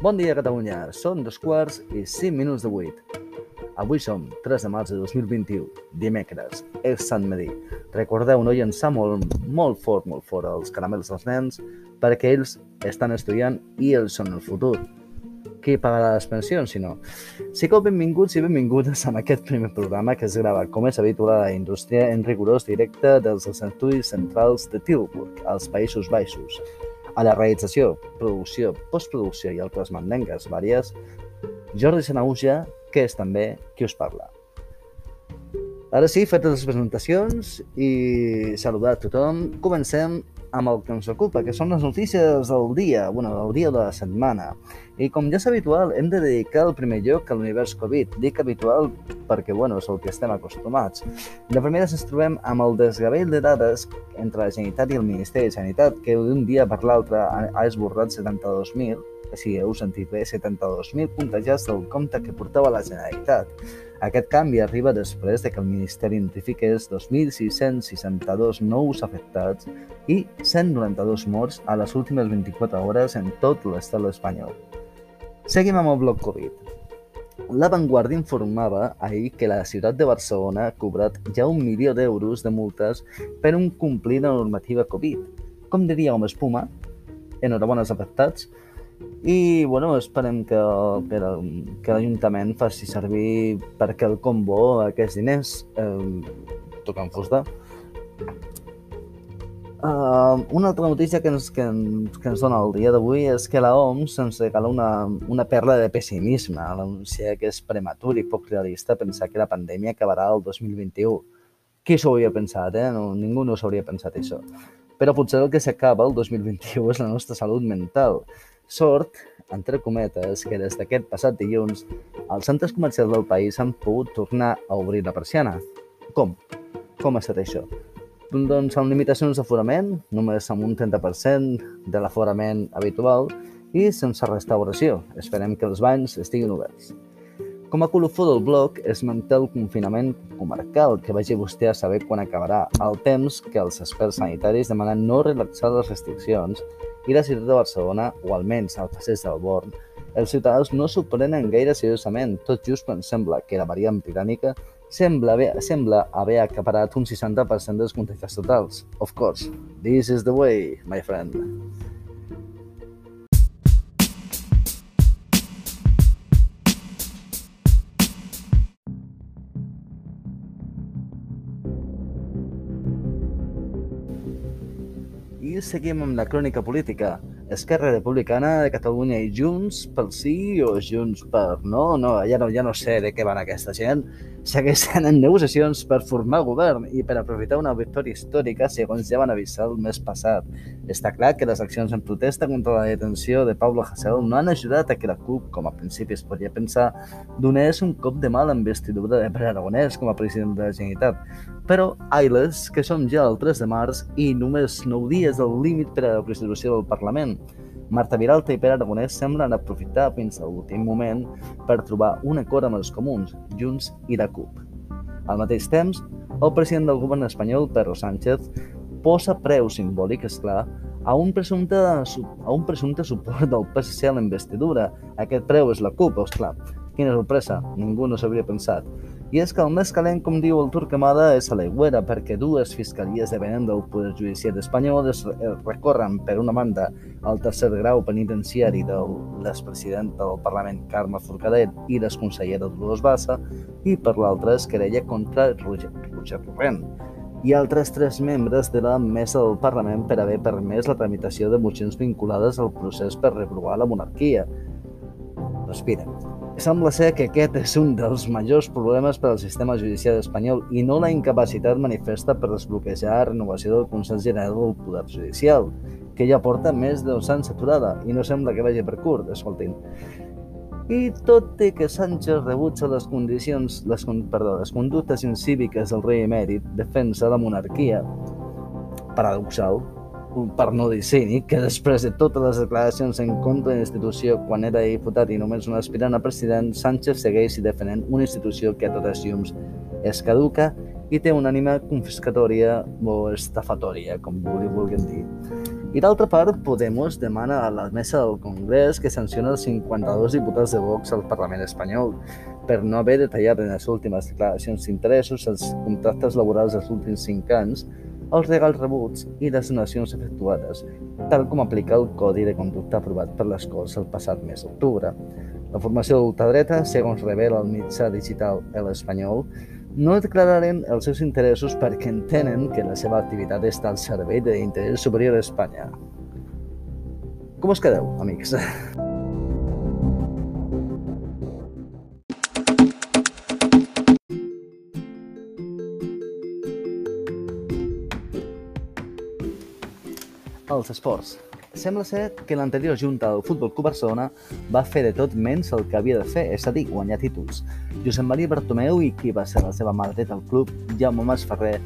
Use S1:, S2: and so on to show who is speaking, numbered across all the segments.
S1: Bon dia, Catalunya. Són dos quarts i cinc minuts de vuit. Avui som 3 de març de 2021, dimecres, és Sant Medí. Recordeu no llançar molt, molt fort, molt fort els caramels als nens, perquè ells estan estudiant i ells són el futur. Qui pagarà les pensions, si no? Sigueu benvinguts i benvingudes a aquest primer programa que es grava, com és habitual a la indústria, en rigorós directe dels estudis centrals de Tilburg, als Països Baixos. A la realització, producció, postproducció i altres mandengues vàries, Jordi Sanauja, que és també qui us parla. Ara sí, fetes les presentacions i saludar a tothom, comencem amb el que ens ocupa, que són les notícies del dia, bueno, del dia de la setmana. I com ja és habitual, hem de dedicar el primer lloc a l'univers Covid. Dic habitual perquè, bueno, és el que estem acostumats. De primera ens trobem amb el desgavell de dades entre la Generalitat i el Ministeri de Sanitat, que d'un dia per l'altre ha esborrat 72.000, si heu sentit bé, 72.000 contagiats del compte que portava la Generalitat. Aquest canvi arriba després de que el Ministeri notifiqués 2.662 nous afectats i 192 morts a les últimes 24 hores en tot l'estat espanyol. Seguim amb el bloc Covid. La Vanguardia informava ahir que la ciutat de Barcelona ha cobrat ja un milió d'euros de multes per un complir la normativa Covid. Com diria amb espuma, enhorabona als afectats, i bueno, esperem que, que, que l'Ajuntament faci servir per el combo aquests diners eh, tocant fusta. Uh, una altra notícia que ens, que, ens, que ens dona el dia d'avui és que la OMS ens regala una, una perla de pessimisme a l'anunciar que és prematur i poc realista pensar que la pandèmia acabarà el 2021. Qui s'ho hauria pensat, eh? No, ningú no s'hauria pensat això. Però potser el que s'acaba el 2021 és la nostra salut mental. Sort, entre cometes, que des d'aquest passat dilluns els centres comercials del país han pogut tornar a obrir la persiana. Com? Com ha estat això? Doncs amb limitacions d'aforament, només amb un 30% de l'aforament habitual i sense restauració. Esperem que els banys estiguin oberts. Com a colofó del bloc, es manté el confinament comarcal, que vagi vostè a saber quan acabarà, al temps que els experts sanitaris demanen no relaxar les restriccions i la ciutat de Barcelona, o almenys al passeig del Born, els ciutadans no s'ho prenen gaire seriosament, tot just quan sembla que la variant britànica sembla haver, sembla haver acaparat un 60% dels contagiats totals. Of course, this is the way, my friend. Seguim amb la crònica política. Esquerra Republicana de Catalunya i Junts pel sí o Junts per no? No, ja no, ja no sé de què van aquesta gent. Segueixen en negociacions per formar govern i per aprofitar una victòria històrica, segons ja van avisar el mes passat. Està clar que les accions en protesta contra la detenció de Pablo Hasél no han ajudat a que la CUP, com a principi es podria pensar, donés un cop de mal investidura de Pere Aragonès com a president de la Generalitat. Però, ailes, que som ja el 3 de març i només 9 dies del límit per a la constitució del Parlament. Marta Viralta i Pere Aragonès semblen aprofitar fins a l'últim moment per trobar un acord amb els comuns, Junts i la CUP. Al mateix temps, el president del govern espanyol, Pedro Sánchez, posa preu simbòlic, és clar, a un, presumpte, a un presumpte suport del PSC a la investidura. Aquest preu és la CUP, esclar. Quina sorpresa, ningú no s'hauria pensat. I és que el més calent, com diu el Turquemada, és a l'aigüera, perquè dues fiscalies depenent del Poder Judicial espanyol es recorren, per una banda, al tercer grau penitenciari de l'expresident del Parlament, Carme Forcadell, i l'exconsellera Dolors Bassa, i per l'altra es querella contra Roger, Roger Torrent i altres tres membres de la mesa del Parlament per haver permès la tramitació de mocions vinculades al procés per reprovar la monarquia. Respira. Sembla ser que aquest és un dels majors problemes per al sistema judicial espanyol i no la incapacitat manifesta per desbloquejar la renovació del Consell General del Poder Judicial, que ja porta més de dos anys aturada i no sembla que vagi per curt, escoltin. I tot i que Sánchez rebutja les condicions, les, perdó, les conductes incíviques del rei emèrit, defensa la monarquia, paradoxal, per no dir cínic, que després de totes les declaracions en contra de la institució quan era diputat i només un aspirant a president, Sánchez segueix defenent una institució que a totes llums és caduca i té una ànima confiscatòria o estafatòria, com li vulguin dir. I d'altra part, Podemos demana a la mesa del Congrés que sanciona els 52 diputats de Vox al Parlament espanyol per no haver detallat en les últimes declaracions d'interessos els contractes laborals dels últims 5 anys, els regals rebuts i les donacions efectuades, tal com aplica el Codi de Conducta aprovat per les Corts el passat mes d'octubre. La formació d'ultradreta, segons revela el mitjà digital El Espanyol, no declararen els seus interessos perquè entenen que la seva activitat està al servei de l'interès superior a Espanya. Com us quedeu, amics? Els esports. Sembla ser que l'anterior junta del Futbol Club Barcelona va fer de tot menys el que havia de fer, és a dir, guanyar títols. Josep Maria Bartomeu i qui va ser la seva mà dreta al club, Jaume Mas Ferrer,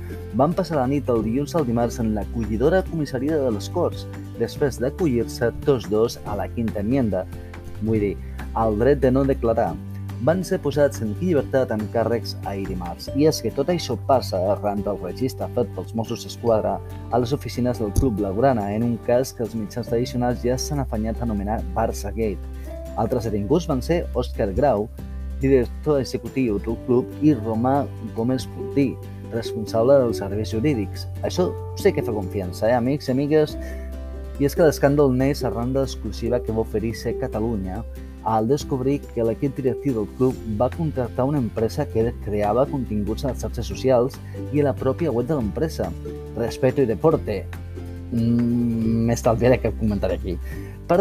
S1: van passar la nit el dilluns al dimarts en l'acollidora comissaria de les Corts, després d'acollir-se tots dos a la quinta enmienda, vull dir, al dret de no declarar, van ser posats en llibertat amb càrrecs ahir dimarts. I és que tot això passa arran del registre fet pels Mossos d'Esquadra a les oficines del Club Blaugrana, en un cas que els mitjans tradicionals ja s'han afanyat a anomenar Barça Gate. Altres detinguts van ser Òscar Grau, director executiu del club, i Romà Gómez Puntí, responsable dels serveis jurídics. Això sé que fa confiança, eh, amics i amigues? I és que l'escàndol neix arran de l'exclusiva que va oferir ser Catalunya al descobrir que l'equip directiu del club va contractar una empresa que creava continguts a les xarxes socials i a la pròpia web de l'empresa. Respeto i deporte. Mm, M'estalviaré que comentaré aquí. Per,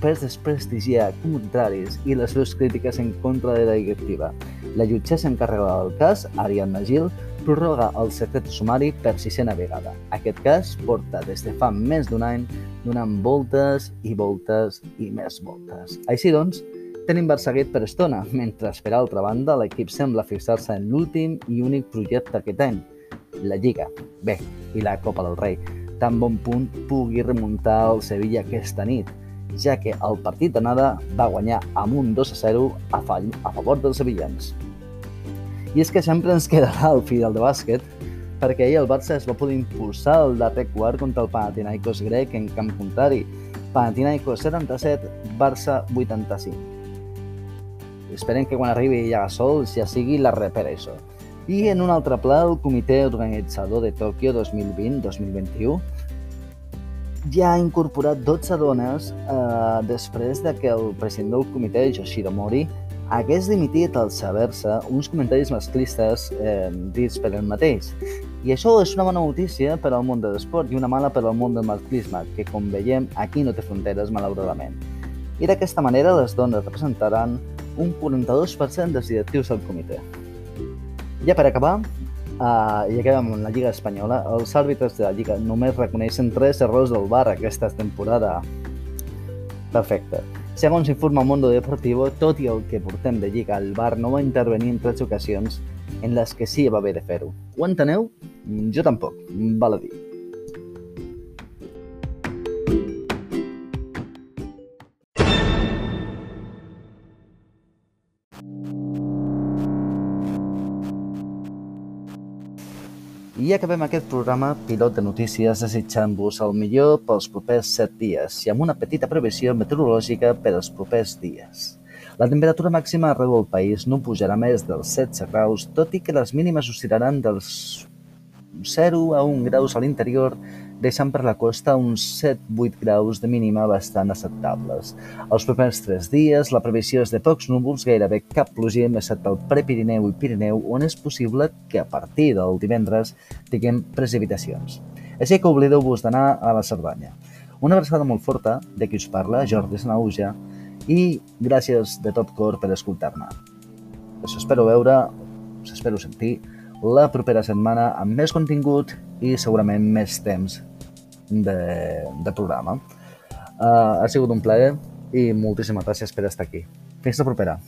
S1: per desprestigiar contraris i les seves crítiques en contra de la directiva. La jutgessa encarregada del cas, Ariadna Gil, prorroga el secret sumari per sisena vegada. Aquest cas porta des de fa més d'un any donant voltes i voltes i més voltes. Així doncs, tenim Barçaguet per estona, mentre per altra banda l'equip sembla fixar-se en l'últim i únic projecte d'aquest any, la Lliga, bé, i la Copa del Rei, tan bon punt pugui remuntar el Sevilla aquesta nit, ja que el partit d'anada va guanyar amb un 2 a 0 a, a favor dels sevillans. I és que sempre ens quedarà el final de bàsquet, perquè ahir el Barça es va poder impulsar el darrer quart contra el Panathinaikos grec en camp contrari. Panathinaikos 77, Barça 85. Esperem que quan arribi Gasol ja sigui la repera això. I en un altre pla, el comitè organitzador de Tòquio 2020-2021 ja ha incorporat 12 dones eh, després de que el president del comitè, Yoshiro Mori, hagués dimitit al saber-se uns comentaris masclistes eh, dits per ell mateix. I això és una bona notícia per al món de l'esport i una mala per al món del masclisme, que com veiem aquí no té fronteres malauradament. I d'aquesta manera les dones representaran un 42% dels directius del comitè. Ja per acabar, uh, i acabem amb la Lliga Espanyola, els àrbitres de la Lliga només reconeixen tres errors del bar aquesta temporada. Perfecte. Segons informa Mundo Deportivo, tot i el que portem de lliga, el VAR no va intervenir en tres ocasions en les que sí va haver de fer-ho. Ho enteneu? Jo tampoc, val a dir. I acabem aquest programa pilot de notícies desitjant-vos el millor pels propers 7 dies i amb una petita previsió meteorològica per als propers dies. La temperatura màxima arreu del país no pujarà més dels 16 graus, tot i que les mínimes oscil·laran dels 0 a 1 graus a l'interior deixant per la costa uns 7-8 graus de mínima bastant acceptables. Els propers tres dies, la previsió és de pocs núvols, gairebé cap pluja, excepte al Prepirineu i Pirineu, on és possible que a partir del divendres tinguem precipitacions. Així que oblideu-vos d'anar a la Cerdanya. Una abraçada molt forta de qui us parla, Jordi Sanauja, i gràcies de tot cor per escoltar-me. Us espero veure, us espero sentir la propera setmana amb més contingut i segurament més temps de, de programa. Uh, ha sigut un plaer i moltíssimes gràcies per estar aquí. Fins la propera.